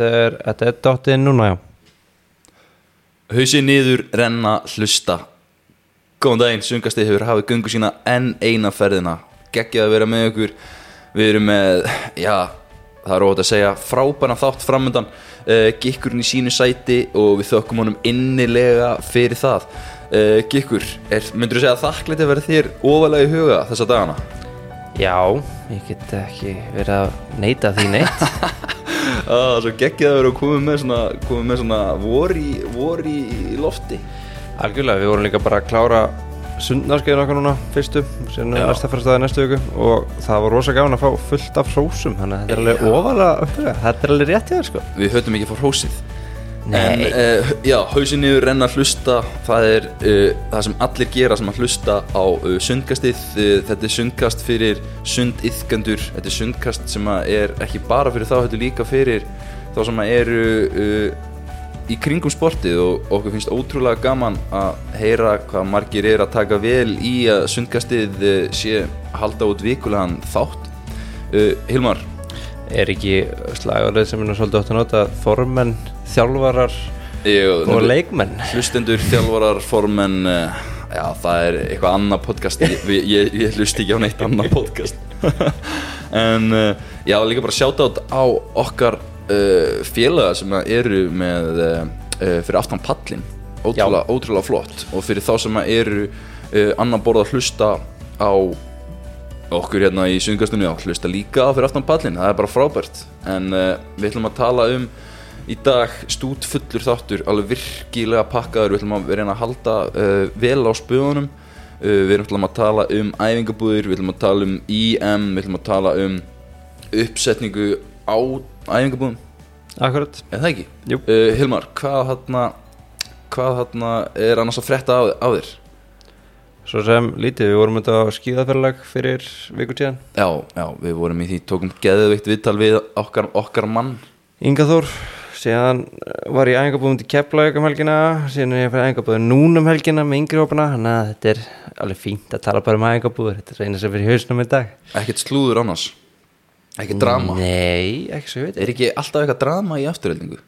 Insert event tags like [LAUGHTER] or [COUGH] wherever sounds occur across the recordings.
Þetta er, dottið núna, já. Hauðsinn niður, renna, hlusta. Góðan daginn, sungasti hefur hafið gungu sína enn eina ferðina. Geggjað að vera með ykkur. Við erum með, já, það er óhætt að segja Frábæna þátt framöndan uh, Gikkurinn í sínu sæti Og við þökkum honum innilega fyrir það. Uh, Gikkur, myndur þú segja þakklæti að vera þér ofalega í huga þessa dagana? Já, ég get ekki verið að neita því neitt [LAUGHS] Ah, svo geggjað að vera komið með svona, svona vor, í, vor í lofti. Algjörlega, við vorum líka bara að klára sundnarskeiðin okkar núna fyrstu sem er næsta fyrir staði næstu viku og það var rosa gaman að fá fullt af hrósum þannig að þetta er alveg ofalega þetta er alveg rétt í það sko. Við höfum ekki fór hósið En Nei, uh, já, hausin niður, renna hlusta. Það er uh, það sem allir gera sem að hlusta á uh, sundkastið. Uh, Þetta er sundkast fyrir sundiðkendur. Þetta er sundkast sem er ekki bara fyrir þá Þetta er líka fyrir þá sem eru uh, í kringum sportið. Og okkur finnst ótrúlega gaman að heyra hvað margir er að taka vel í að sundkastið sé halda út vikulegan þátt. Uh, Hilmar, er ekki slagurðið sem er svolítið átt að nota formenn, þjálfarar ég, og leikmenn? hlustendur, þjálfarar, formenn uh, já, það er eitthvað annað podcast. Ég, ég, ég hlusti ekki á neitt annað podcast. [LAUGHS] En uh, já, líka bara sjáta á okkar uh, félaga sem eru með uh, fyrir aftan pallin ótrúlega, ótrúlega flott. Og fyrir þá sem eru uh, annar borð að hlusta á okkur hérna í sungastunni að hlusta líka á fyrir aftan pallin, það er bara frábært en uh, við ætlum að tala um í dag stút fullur þáttur alveg virkilega pakkaður, við ætlum að vera að halda uh, vel á spöðunum uh, við ætlum að tala um æfingabúðir, við ætlum að tala um IM við ætlum að tala um uppsetningu á æfingabúðum Akkurat, er það ekki? Jú. Hilmar, hvað hérna hvað hérna er annars að frétta á, á þér? Svo sem lítið, við vorum þetta á skíðaferðalag fyrir viku tíðan Já, já, við vorum í því, tókum geðveikt viðtal við okkar, okkar mann. Inga Þór, síðan eh, var ég ængabúðum til Keflavík um helgina síðan er ég fyrir ængabúðum núna um helgina með yngri hópana, þannig að þetta er alveg fínt að tala bara um ængabúður, þetta er eina sem fyrir hausnum í dag. Ekkert slúður annars? Ekkert drama? Nei, ekki svo ég veit. Er ekki alltaf eitthvað drama í afturheldingu?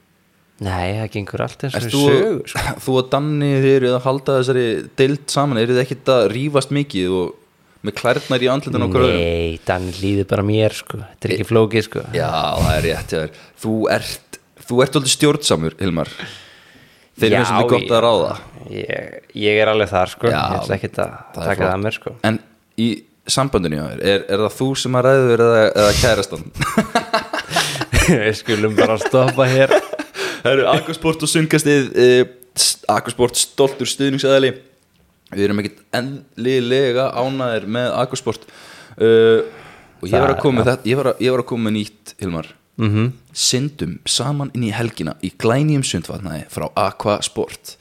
Nei, það gengur allt eins og þú, sögur [LAUGHS] sko. þú og Danni þið eruð að halda þessari deild saman Eru þið ekkert að rífast mikið og með klærnar í andlutinu á hverjum? Nei, Danni líður bara mér sko. þetta er ekki flókið sko. Já, það er rétt þér Þú ert, þú ert alveg stjórnsamur, Hilmar Þeir Já, finnst þetta gott ég- að ráða ég, ég er alveg þar sko. Já, ég ætla ekki að taka það að mér sko. En í sambandinu þér, er, er það þú sem að ræður eða, eða kærastan? [LAUGHS] Við skulum bara stoppa hér [LAUGHS] Það eru Aquasport og Sundkastið uh, Aquasport stoltur stuðningsæðali Við erum ekkert enlilega ánæðir með Aquasport uh, Og ég var að koma þetta Ég var að, ég var að koma með nýtt, Hilmar. Mm. -hmm. Syndum saman inn í helgina Í glænýjum sundvatnaði frá Aquasport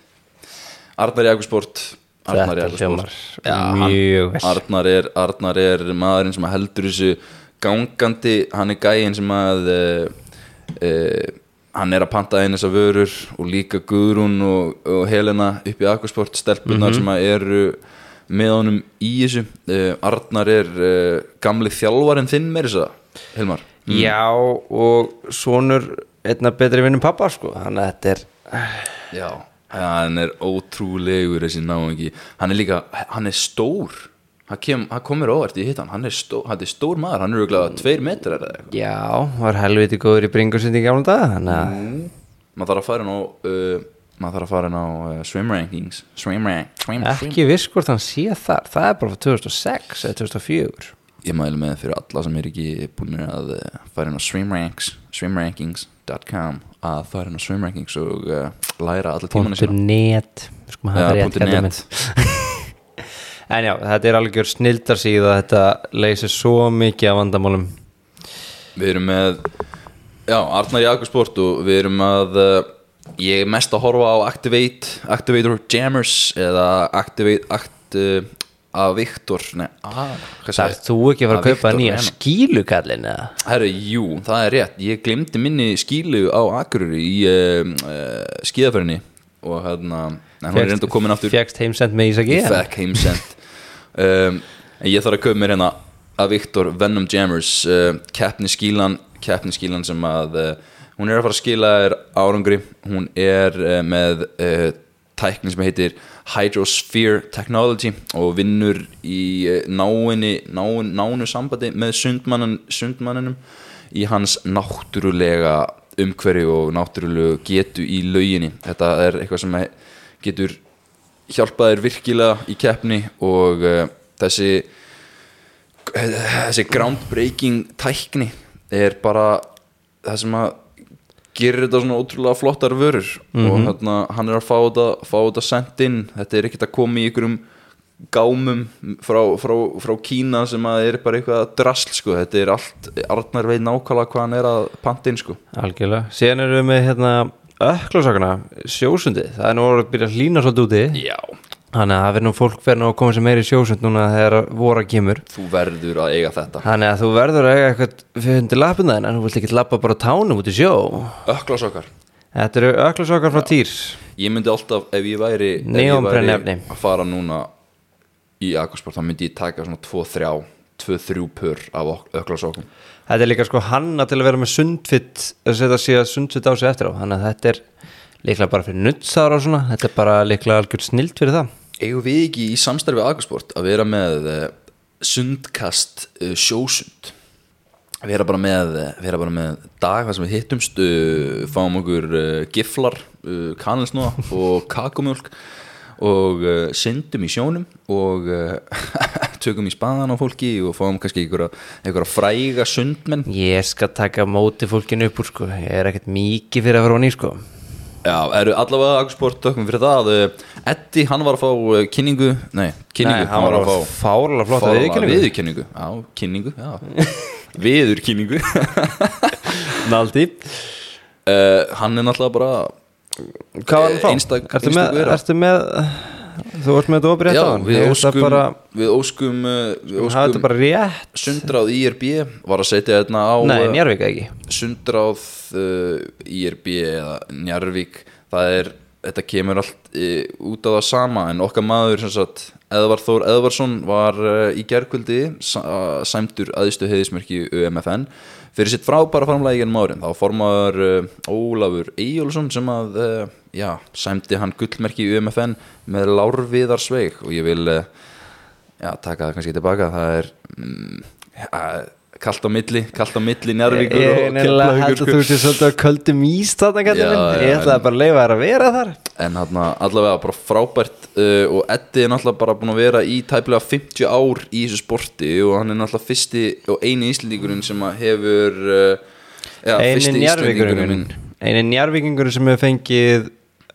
Arnar í Aquasport Arnar í Aquasport vel. Arnar er, Arnar er maðurinn sem heldur þessu gangandi, hann er gæinn sem að uh, hann er að panta einn þessar vörur og líka Guðrún og, og Helena upp í Aquasport stelpunar sem að eru með honum í þessu. Uh, Arnar er uh, gamli þjálfarinn þinn meira þess að, Helmar Já, og sonur einna betri vinnum pappa sko. þannig að þetta er Já, hann er ótrúlegur þessi náungi, hann er líka hann er stór hann, komur óvart í hittan, hann. Er stór, hann er stór maður hann er auðvitað tveir metrar eða eitthvað. Já, var helviti góður í bringusundi í gamla dag að maður þarf að fara inn á uh, maður þarf að fara inn á uh, swim rankings. Swim rank swim, swim. ekki viss hvort hann sé þar. Það er bara frá 2006 eða 2004 ég mæli með fyrir alla sem er ekki búin að uh, fara inn á swim ranks swimrankings.com að fara inn á swim rankings og uh, læra alla tímanu punktur net. Við skulum hafa rétt net. En já, þetta er algjör snildarsíða þetta leysir svo mikið af vandamálum. Við erum með Já, Arnar Jakobsport og við erum að uh, Ég er mest að horfa á Activate Activator Jammers eða Activate Act uh, að Viktor Nei, að, Það er þú ekki að fara að kaupa Viktor nýja skílukallin eða? Herru, jú, það er rétt. Ég glemdi minni skílu á Akureyri í uh, uh, skíðaförinni og hérna, en hún er reynda komin aftur. Fjækst heimsend með Ísaki fekk heimsend um, En ég þarf að kaupa mér hérna að Viktor Venom Jammers uh, keppni skílan keppniskílan sem að uh, hún er að fara að skila þér árangri. Hún er uh, með uh, tækni sem heitir Hydrosphere Technology og vinnur í náinni náin, nánu sambandi með sundmannin, sundmanninum í hans náttúrulega umhverju og náttúrulegu getu í lauginni. Þetta er eitthvað sem getur hjálpað þér virkilega í keppni og uh, þessi þessi groundbreaking tækni er bara það sem að gerir þetta svona ótrúlega flottar vörur og hérna, hann er að fá þetta, þetta sent inn, þetta er ekkert að koma í einhverjum gámum frá, frá, frá Kína sem að er bara eitthvað drasl sko, þetta er allt Arnar veit nákvæmlega hvað hann er að panta inn sko. Algjörlega, síðan erum við með hérna öklasakana, sjósundið það er nú að byrja að hlýna svolítið úti. Já, þannig að það verður nú fólk verður nú að koma sem meiri sjósund núna þegar voru að kemur. Þú verður að eiga þetta. Þannig að þú verður að eiga eitthvað fyrir undir lappina þinn en þú vilt ekki lappa bara tánum út í sjó. Öklasokkar þetta eru öklasakar frá týr Ég myndi alltaf, ef ég væri, ef ég væri að fara núna í Aquasport, þá myndi ég taka svona 2-3 2-3 pör af öklasokkum þetta er líka sko hanna til að vera með sundfitt að setja síðan sundfitt á sig eftir á. Þannig að þetta er líklega bara fyrir nuttsára og svona. Þetta er bara líklega algjör snilt fyrir það. Eigum við ekki í samstarfi Aquasport að vera með uh, sundkast uh, sjósund? Vera bara með, eh, vera bara með dag þar sem við hittumst fáum okkur giflar kanilsnóða [LAUGHS] og kakumjólk og syndum í sjónum og [LAUGHS] tökum í spaðan á fólki og fáum kannski einhverja, fræga sundmenn. Ég skal taka móti fólkinu upp úr sko. Ég er ekkert mikið fyrir að vera honi sko. Já, eru allavega Aquasport tökum fyrir það. Eddi, hann var að fá uh, kynningu. Nei, kynningu. Nei, hann var að fárlega flotta viðurkenningu. viðurkenningu. Já, kynningu, [LAUGHS] Viðurkynningu [LAUGHS] Naldi. Uh, Hann er náttúrulega bara Hvað var hann að fá? Einstak- ertu með Þú varst með þetta opið rétt Já, á hann við óskum bara, Við óskum, uh, við þetta óskum bara rétt. Sundráð IRB var að setja þetta á Nei, uh, Njarvík ekki. Sundráð uh, IRB eða Njarvík það er, þetta kemur allt uh, út á það sama en okkar maður sem sagt, Eðvar Þór Eðvarsson var uh, í gerkvöldi sæmtur aðistu heiðismerki UMFN fyrir sitt frábæra framlega í gennum árin þá formaður uh, Ólafur Eyjólfsson sem að uh, já, sæmdi hann gullmerki í UMFN með lárviðar sveig og ég vil uh, já, taka það kannski tilbaka. Það er mm, ja, kallt á milli kallt á milli njárvíkur Ég og er nefnilega að sko. þú sé svolítið að köldum ís þarna já, Ég ætlaði bara að leifa þær að vera þar. En hann allavega bara frábært uh, og Eddi er náttúrulega bara búin að vera í tæplega 50 ár í þessu sporti og hann er náttúrulega fyrsti og eini íslendingurinn sem hefur uh, já, njarvíkingurinn Íslendingurinn Einu njarvíkingurinn sem hefur fengið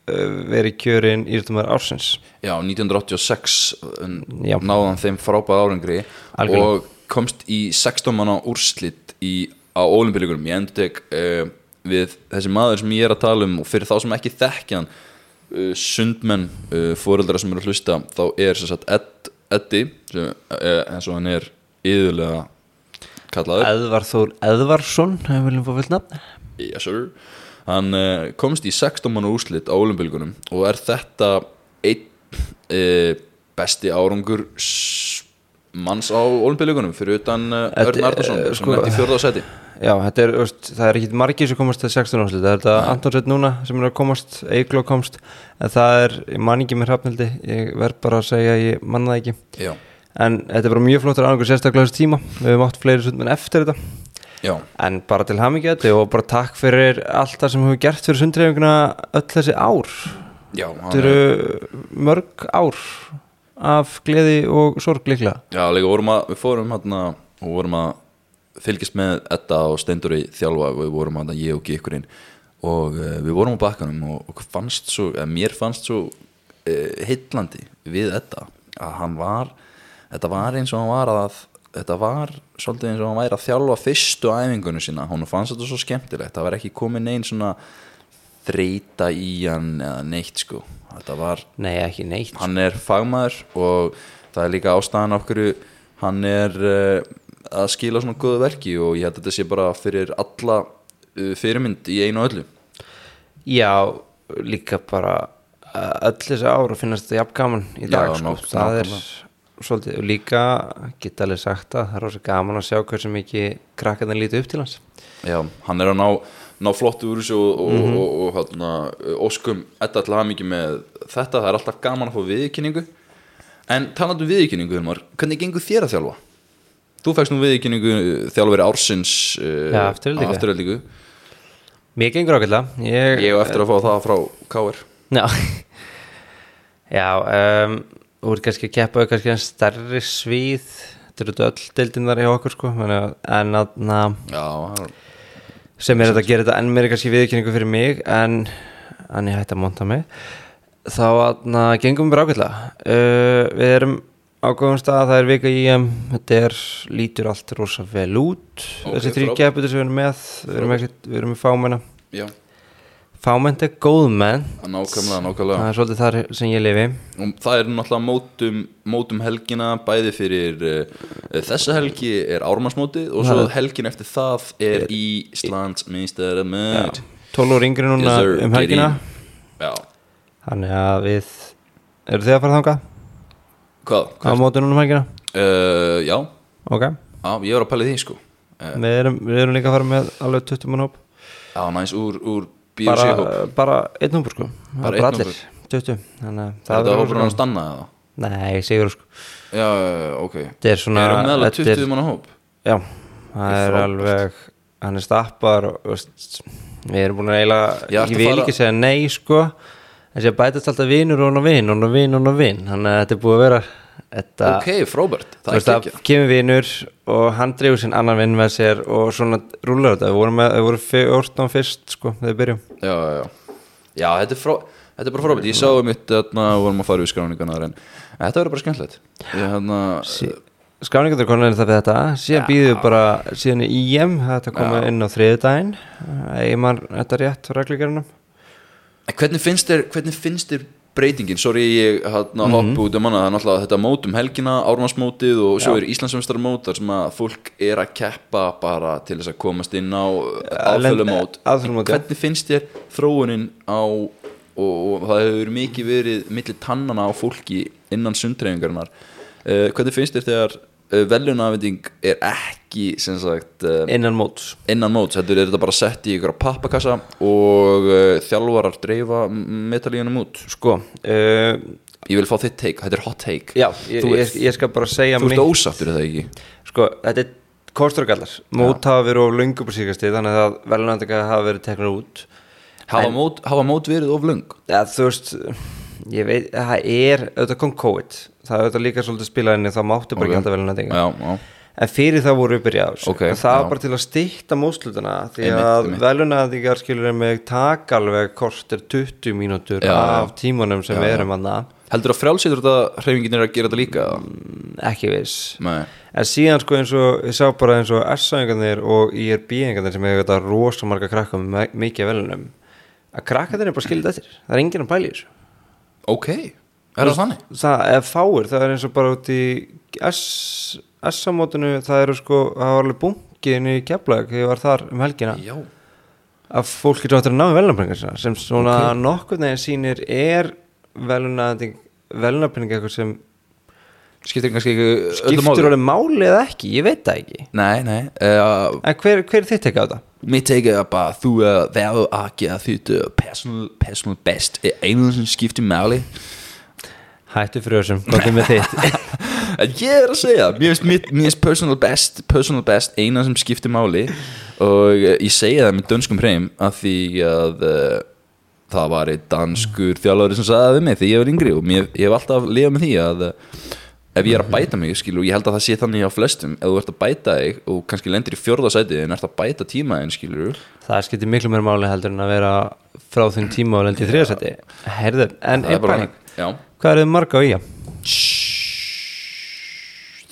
verið kjörin írstumar ársins. Já, 1986 um, Já. náðan þeim frábæð árangri Algjörlega. og komst í 16 manna úrslit í, á olimpíuleikunum ég endur tek uh, við þessi maður sem ég er að tala um og fyrir þá sem ekki þekkja hann uh, sundmenn uh, fóreldra sem eru að hlusta þá er sem sagt Ed, Eddi sem, eins og hann er yðurlega kallaður. Eðvar Þór Eðvarsson hefur viljum fá fullt nafn. Yes sir hann uh, komst í 16 manna úrslit á olimpíuleikunum og er þetta einn uh, besti árangur manns á olimpíuleikunum fyrir utan Þetta, Örn Arnarsson eh, sem sko- er í fjörða seti Já, þetta er, veist, það er ekki margir sem komast til 16 árslit Það er þetta Antonsett núna sem er að komast Eigló komst En það er, ég man ekki með hrafnildi Ég verð bara að segja, að ég manna það ekki. Já, En þetta er bara mjög flottur árangur sérstaklega þessu tíma. Við höfum átt fleiri sundmenn eftir þetta já, En bara til hamingju þetta og bara takk fyrir allt það sem hefur gert fyrir sundreifinguna öll þessi ár. Já, Þetta eru mörg ár af gleði og sorg líklega. Já líka vorum að, við fórum hann og vorum að fylgjast með Edda og Steindori þjálfa við vorum hann ég og Gikkurinn og uh, við vorum á bakkanum og, og fannst svo, eða mér fannst svo uh, heillandi við Edda að hann var þetta var eins og hann var að þetta var svolítið eins og hann væri að þjálfa fyrstu æfingunum sína, hún fannst þetta svo skemmtilegt. Það var ekki komin neinn svona þreita í hann eða neitt sko, þetta var Nei, ekki neitt hann er fagmaður og það er líka ástæðan okkur hann er uh, að skila svona góðu verki og ég held að þetta sé bara fyrir alla uh, fyrirmynd í einu öllu. Já, líka bara uh, öll þessi ár að finnast þetta jafn gaman í Já, dag sko. ná- það er nákvæmlega. Svolítið og líka geta alveg sagt að það er rosa gaman að sjá hversu mikið krakkarnir líti upp til hans. Já, hann er að ná, ná flottu úr þessu og, og, og, og hérna, óskum þetta að mikið með þetta. Það er alltaf gaman að fá viðkynningu en talandi um viðkynningu, Hilmar hvernig gengur þér að þjálfa? Þú fækst nú viðkynningu þjálfur ársins uh, Já, Aftureldingu. afturöldingu Mér gengur ákveðlega Ég, Ég hef eftir að fá það frá KR Já. [LAUGHS] Já, um, þú ert kannski að keppa kannski en stærri svíð Þetta eru öll deildinnar í okkur sko. En að, na, Já, sem er þetta að gera þetta enn meiri kannski viðkynningu fyrir mig en, en ég hætti að monta mig. Þá að na, gengum við ákveðlega uh, við erum á góðum stað það er vika í um, þetta er lítur allt rosa vel út. Ok, þessi þrjú keppur sem við erum með við erum, við erum með fámenna. Já, fámenn er góðmenn nákvæmlega, það nákvæmlega er svolítið þar sem ég lifi. Og það er náttúrulega mótum, mótum helgina bæði fyrir uh, þessa helgi er ármannsmótið og svo Það- helgin eftir það er Íslands minnstæðar 12 ára yngri núna Yes, um helgina. Já, þannig að við eru þið að fara þangað? Hvað? á móti núna um helgina? Uh, já, ok, já, ég var að pæla í því sko. Uh, við erum, við erum líka að fara með alveg 20 mann hóp. Já, næs úr, úr bara, BFC-hóp bara einn hópur sko. Bara einn allir, 20 þannig að Það er hópur hann rosa stanna eða? nei, sigur sko. Já, ok. Þetta er svona er- 20 manna hóp? já, það er alveg hann er stappar við erum búin að eiginlega ég að vil ekki segja nei sko en sé að bætast alltaf vinur og hann og vin og vin og vin. Þannig að þetta er búið að vera þetta, Ok, frábært, það er ekki kemur vinur og hann dreifur sinn annan vinn með sér og svona rúlar þetta, við vorum, með, við vorum 14 fyrst sko, þegar við byrjum Já, já, já. Já, þetta er, frá, þetta er bara frábært Ég sá um mitt þarna vorum að fara við skráningarnar en þetta verður bara skemmtilegt. Ég hérna skráningarnir konar er það við þetta. Síðan býðum bara síðan í IM þetta komið inn á þriðudaginn eigin mann þetta rétt á reglugjörnum En hvernig finnst þér, hvernig finnst þér breytingin? Sorry, ég hérna Mhm. hoppu út um hana, það er náttúrulega þetta mót um helgina, ármannsmótið og svo er Íslandsumstarmót þar sem að fólk er að keppa bara til þess að komast inn á aðfölumót. já. Hvernig finnst þér þróunin á, og, og það hefur mikið verið milli tannana á fólki innan sundreyfingarinnar. Uh, hvernig finnst þér þegar veljunafending er ekki, sagt, uh, innan móts. innan móts, heldur er þetta bara sett í ykkur pappakassa og uh, þjálfarar dreifa metalíunum út. Sko uh, ég vil fá þitt take, þetta er hot take. Já, ég, ég, ég skal bara segja þú ert ósáttur er það ekki? Sko, þetta er gallar mót hafa verið of síkasti þannig að velunandika hafa verið teknar út. Hafa, mót, hafa mót verið of lung ja, þú veist ég veit, það er, auðvitað kom COVID. Það er auðvitað líka svolítið spilaðinni þá máttu bara Ok. ekki halda velunandika já, já, En fyrir það voru við byrjað á þessu Ok, En það já. var bara til að stýtta mótslutuna Því að velunæðingar skilur með taka alveg kortir 20 mínútur Já, af tímanum sem Já, við erum að heldur að frjálsýtur þetta hreyfingin er að gera þetta líka? Ekki viss. Nei, En síðan sko eins og ég sá bara eins og S-sæðingarnir og IRB-ingarnir sem hefur þetta rosa marga krakka með mikið velunum að krakkarnir er bara skildið eftir. Það er enginn að pæla í þessu ok, er það þannig? það er fáir, það er eins og bara út í S-samótinu það eru sko, það var alveg bunkin í keflag þegar ég var þar um helgina já, að fólk getur áttur að ná í velunarpenningar sem svona okay. nokkur neginn sýnir er velunarpenninga eitthvað sem skiptir kannski ekki máli alveg máli eða ekki, ég veit það ekki nei, nei, uh, en hver, hver er þitt tekið á þetta? Mitt take er bara þú uh, verður að gera þitt personal, personal best. Er einu sem skiptir máli Hættu frjóðsum, góðum með þitt. Ég er að segja, mér finnst personal best, personal best eina sem skiptir máli og ég segja það með dönskum hreim af því að uh, það var einn danskur þjálfari sem sagði það við mig þegar ég var yngri og mér, ég hef alltaf lifað með því að uh, ef ég er að bæta mig, skilu, og ég held að það sé þannig á flestum, ef þú ert að bæta þig og kannski lendir í fjórðasæti en ert að bæta tímaðin, skilur Það skiptir miklu meira máli heldur en að vera frá þinn tíma og lendi í þriðasetti Herðu, en einn Hvað eru þið marga á í?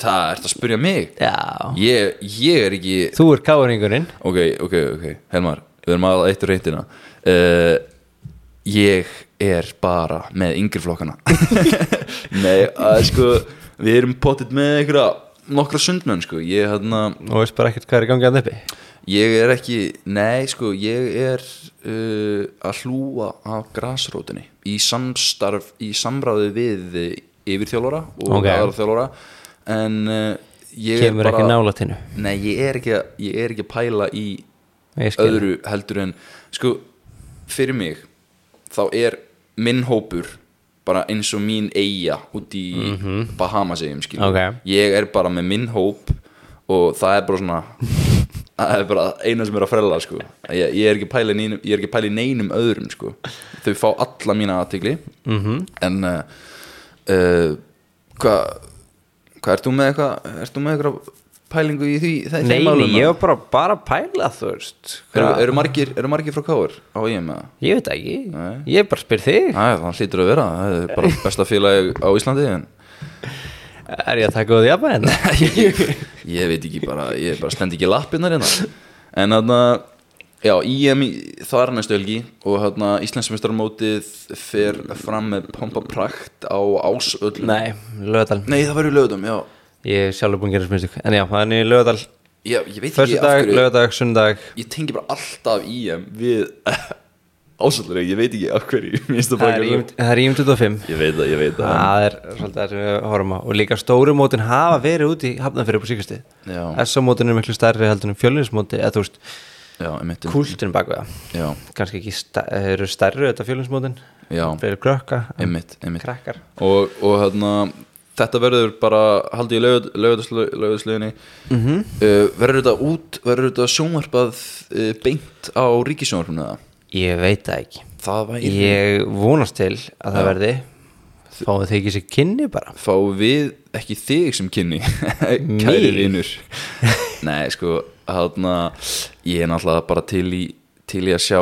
Það ert að spyrja mig? Já. Ég, ég er ekki Þú er káringurinn. Ok, ok, ok, Helmar Við erum að eitt úr reyndina uh, Ég er bara með yngri flokkana. [LAUGHS] Nei, að sko Við erum potið með einhverja Nokkra sundmenn, sko Ég, hérna, og veist bara ekkert hvað er í gangi að uppi ég er ekki Nei, sko, ég er uh, Að hlúa af grasrótinni Í samstarf Í samráði við yfirþjálfara og Ok. okay. aðarþjálfara en uh, ég kemur bara ekki nála tinu Nei, ég er ekki, að- ég er ekki að pæla í öðru heldur en sko, fyrir mig þá er minn hópur bara eins og mín eiga út í Bahamas eigum skilur Mhm. Ok. ég er bara með minn hóp og það er bara svona [LAUGHS] það er bara eina sem er að frella sko. ég, ég er ekki í neinum, ekki í neinum öðrum sko. þau fá alla mína aðtegli Mhm. en uh, uh, hvað hvað ert þú með eitthvað ert þú með eitthvað pælingu í því Nei, ég var bara, bara að pæla þú veist Eru, eru, margir, eru margir frá Káur á EM eða? Ég veit ekki, Nei. ég bara spyr þig það hlýtur að vera, það er bara besta félag á Íslandi en Er ég að taka út í jafnvæg [LAUGHS] hérna? ég, ég veit ekki bara, ég bara stend ekki lappinnar hérna En þarna, já, EM í- þar næstu helgi og þarna Íslandsmeistarmótið fer fram með pompa prakt á ásöll Nei, lögadal Nei, það verður lögðum, já Ég er sjálfur búin að gera smistug En já, það er í lögadal af dag, lögadag, sundag Ég tengi bara alltaf EM við [LAUGHS] ásöllur, ég veit ekki af hverju. [LAUGHS] Það er ím- það er ím 25 Ég veit það, ég veit það. Það er svolítið það sem við horfum á. Og líka stóru mótin hafa verið út í hafnafyrir á síkasti SO mótin er miklu stærri heldur en fjölinsmóti eða þú veist, kúltinn bak við það. Já, kannski ekki stær, eru stærri þetta fjölinsmótin fyrir krökka, og, og hérna þetta verður bara haldið í lögðasliðinni mm Mhm. uh, verður þetta út verður þetta sjónvarpað uh, beint á ríkisjónvarpinu eða? Ég veit það ekki það Ég vonast til að það Já. verði Fáum þið ekki sér kynni bara fá við ekki þig sem kynni [LAUGHS] kæri Mig? vinur [LAUGHS] nei sko hérna ég er náttúrulega bara til í til í að sjá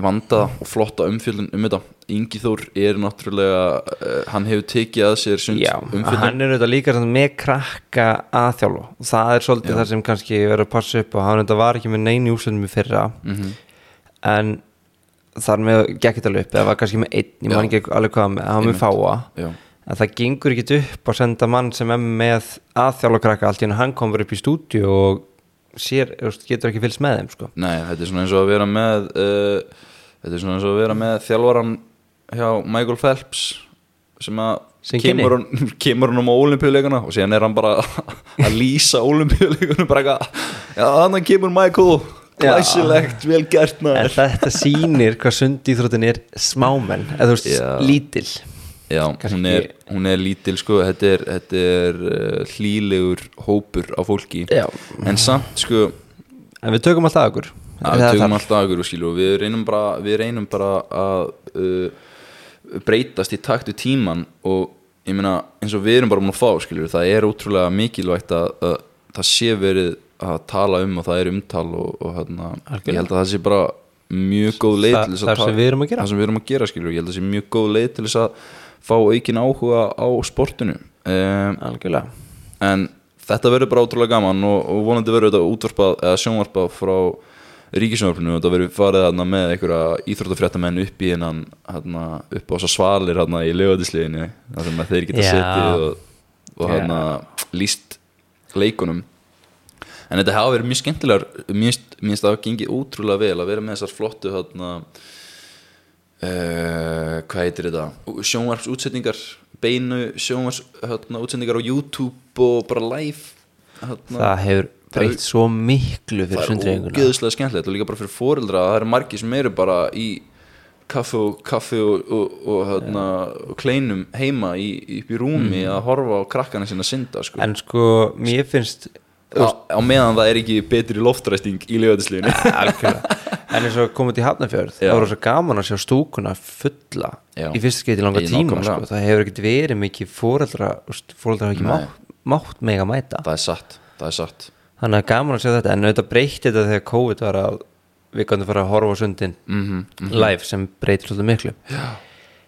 vanda og flotta umfjöldun um þetta Ingi Þór er náttúrulega uh, hann hefur tekið að sér Já, hann er auðvitað líka með krakka að þjálfa. Og það er svolítið Já. það sem kannski verður að passa upp og hann auðvitað var ekki með neini í fyrra Mhm. en þar með gekk þetta upp. Eða var kannski með einn, ég man ekki alveg hvað með, hann var með fáa. Já, en það gengur ekki upp að senda mann sem er með aðþjála krakka allt í hann hann komur upp í stúdíu og sér, getur ekki fylgst með þeim sko. Nei, þetta er svona eins og að vera með uh, Þetta er svona eins og að vera með þjálfaran hjá Michael Phelps sem að kemur hann, [LAUGHS] kemur hann um á olimpíuleikana og síðan er hann bara [LAUGHS] að lýsa olimpíuleikunum bara eitthvað Já, þannig kemur Michael Glæsilegt, vel gert en maður þetta sýnir hvað sundíþróttin er smámenn, eða þú veist, Já. lítil. Já, hún er, hún er lítil sko Þetta er, þetta er uh, hlýlegur hópur á fólki. Já. En samt sko en við tökum alltaf okkur. Að við tökum alltaf aður og skilur og við reynum bara, við reynum bara að uh, breytast í taktu tíman og ég meina eins og við erum bara múin að fá skilur það er ótrúlega mikilvægt að, að það sé verið að tala um og það er umtal og, og hérna, ég held að það sé bara mjög góð leið Þa- til þess það að sem ta- við erum að gera. það sem erum að gera skilur ég held að það sé mjög góð leið til þess að fá aukin áhuga á sportinu. Um, en þetta verður bara ótrúlega gaman og, og vonandi verður þetta útvarpað eða sjónvarpað frá ríkisjónvarpinu og þetta verður farið þarna með einhverja íþróttafréttamenn upp í hennan upp á þessar svalir hérna í lögadisliðinu þar sem að þeir geta Já. setið og, og Já. hérna líst leikunum en þetta hafa verið mjög skemmtilegar mjög, mjög það hafa gengið ótrúlega vel að vera með þessar flottu hérna uh, hvað heitir þetta sjónvarps útsetningar beinu sjónvarps hérna, útsetningar á YouTube og bara live það hefur breytt svo miklu fyrir það er sundreifinguna ógeðslega skemmtilegt og líka bara fyrir foreldra það eru margir sem eru bara í kaffi og, kaffi og, og, og, hérna, kleinum heima í, upp í rúmi að horfa á krakkana sinna synda sko. en sko, mér finnst á, á meðan það er ekki betri loftræsting í [LAUGHS] algjörlega en eins og komið til Hafnarfjörð Já. það voru svo gaman að sjá stúkuna fulla Já. í fyrsta langa Í tíma nákvæmlega. sko. það hefur ekkert verið mikið fóreldra fóreldra hafa ekki mátt, mátt mega mæta það er satt, það er satt þannig að gaman að sjá þetta. En auðvitað breytti þetta þegar COVID var að við gætum fara að horfa sundin mm live sem breytir svolítið miklu.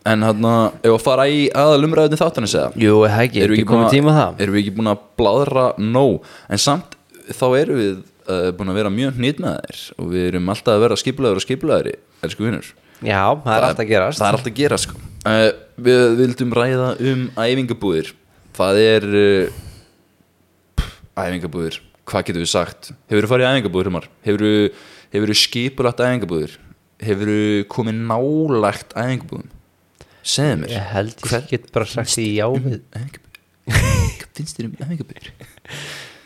En hérna, ef að fara í aðalumræðinu þáttanins eða? Jú, það ekki, við komið tíma það? Erum við ekki búin að bladra nóg? En samt þá erum við uh, búin að vera mjög hnýtt með þér Og við erum alltaf að vera skipulegur og skipulegri Elsku vinnur já, það er alltaf að gerast. Það er alltaf að gera sko. Uh, Við vildum ræða um æfingabúðir. Það er uh, Æfingabúðir Hvað getum við sagt? Hefur þú farið í æfingabúðir humar? Hefur þú skipulagt æfingabúðir? Hefur þú komið nálægt æfingabúðum? segðu mér Ég held ég get bara sagt því já við Hvað [LAUGHS] finnst þér um æfingabur?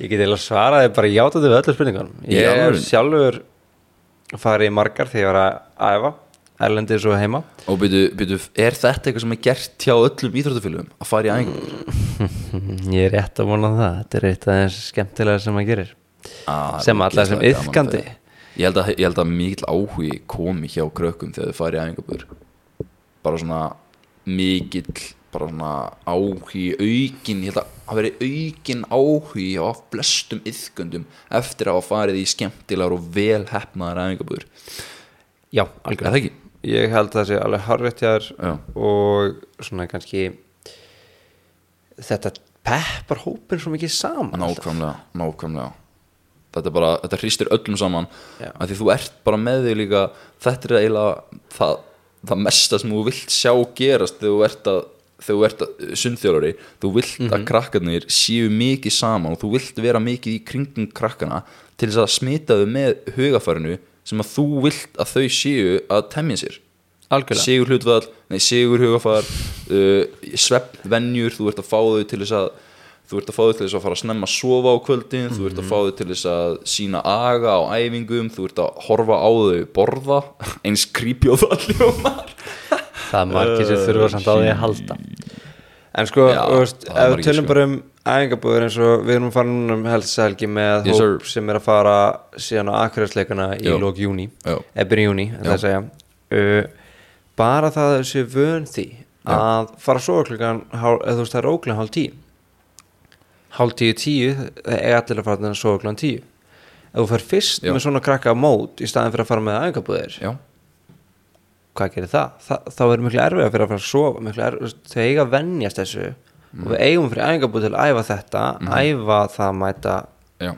Ég get eiginlega svaraði bara játandi við öllu spurningunum Ég er alvöru? sjálfur farið í margar þegar ég var að æfa Erlendis og heima. Og byrju, byrju, er þetta eitthvað sem er gert hjá öllum íþróttafélugum að fara í æfingabur? [LAUGHS] Ég er rétt að vona það. Þetta er eitt aðeins skemmtilega sem maður gerir. Ah, Sem allar sem það. Ég held að, að mikill áhugi komi hjá krökkum þegar þau fara í æfingabur Bara svona mikill bara svona áhugi aukin, ég held að það veri aukin áhugi á flestum iðkundum eftir að hafa farið í skemmtilegar og vel hefnaðar æfingabur Já, Er algjörlega. það ekki? Ég held það sé alveg hjá þér og svona kannski þetta peppar hópin svo mikið saman. Nákvæmlega, nákvæmlega. Þetta bara, þetta hristir öllum saman. Af því þú ert bara með því líka þetta er eiginlega það, það mesta sem þú vilt sjá gerast þegar þú ert að þegar þú ert að sundþjólari þú vilt Mhm. að krakkarnir séu mikið saman og þú vilt vera mikið í kringum krakkana til þess að smita þau með hugafærinu sem að þú vilt að þau séu að temja sér. Algjörlega. Sigur hlutvall, nei sigur hugafar uh, svepp venjur þú ert að fá þau til þess að þú ert að fá þau til þess að fara að snemma að sofa á kvöldin þú ert að fá þau til þess að sína aga á æfingum, þú ert að horfa á þau borða, eins creepy og það hljómar. Það er margir sem þurfa samt á því að halda. En sko, Já, þú veist, ef við tölum sko. bara um æfingabúður eins og við erum núna um helsahelgi með Yes, hóp sem er að fara síðan á akkuræðsleikana í lók júni ebbir júni, uh, bara það að þessi vön því að fara sofa klukkan eða þú veist, það er óglega hálf tíu. Hálf tíu tíu það er allir að fara að sofa klukkan tíu. Ef þú fer fyrst Já. með svona krakka mót í staðin fyrir að fara með æfingabúðir já, hvað gerir það? Þa, þá er miklu erfið að fyrir að fara að sofa miklu erfið, þau eiga að þessu og við eigum fyrir æfingabúð til að æfa þetta æfa það að mæta já,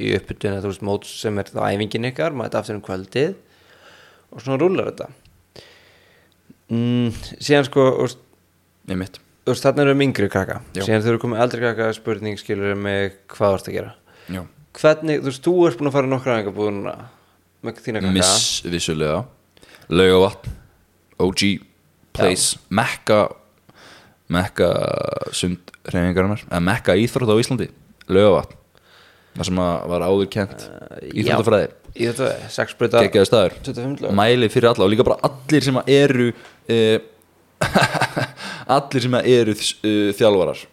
í uppbytun þú veist, mót sem er þá æfingin ykkar mæta aftur um kvöldið og svona rúlar þetta. Mm, síðan sko þú veist, þarna erum við yngri krakka. Já. síðan þau eru komið eldri krakka spurning skilur mig hvað þú ert að gera? Já. hvernig, þú veist, þú ert búin að fara í nokkra æfingabúð núna með þína krakka? Miss vissulega. Laugavatn, OG place, mekka mekka sund reyfingarinnar, eða mekka íþrótt á Íslandi laugavatn það sem var áður kent íþróttafræði, í þetta, sex breyta geggjaði staður 25 lög. Mæli fyrir alla og líka bara allir sem eru uh, [LAUGHS] allir sem eru uh, þjálfarar.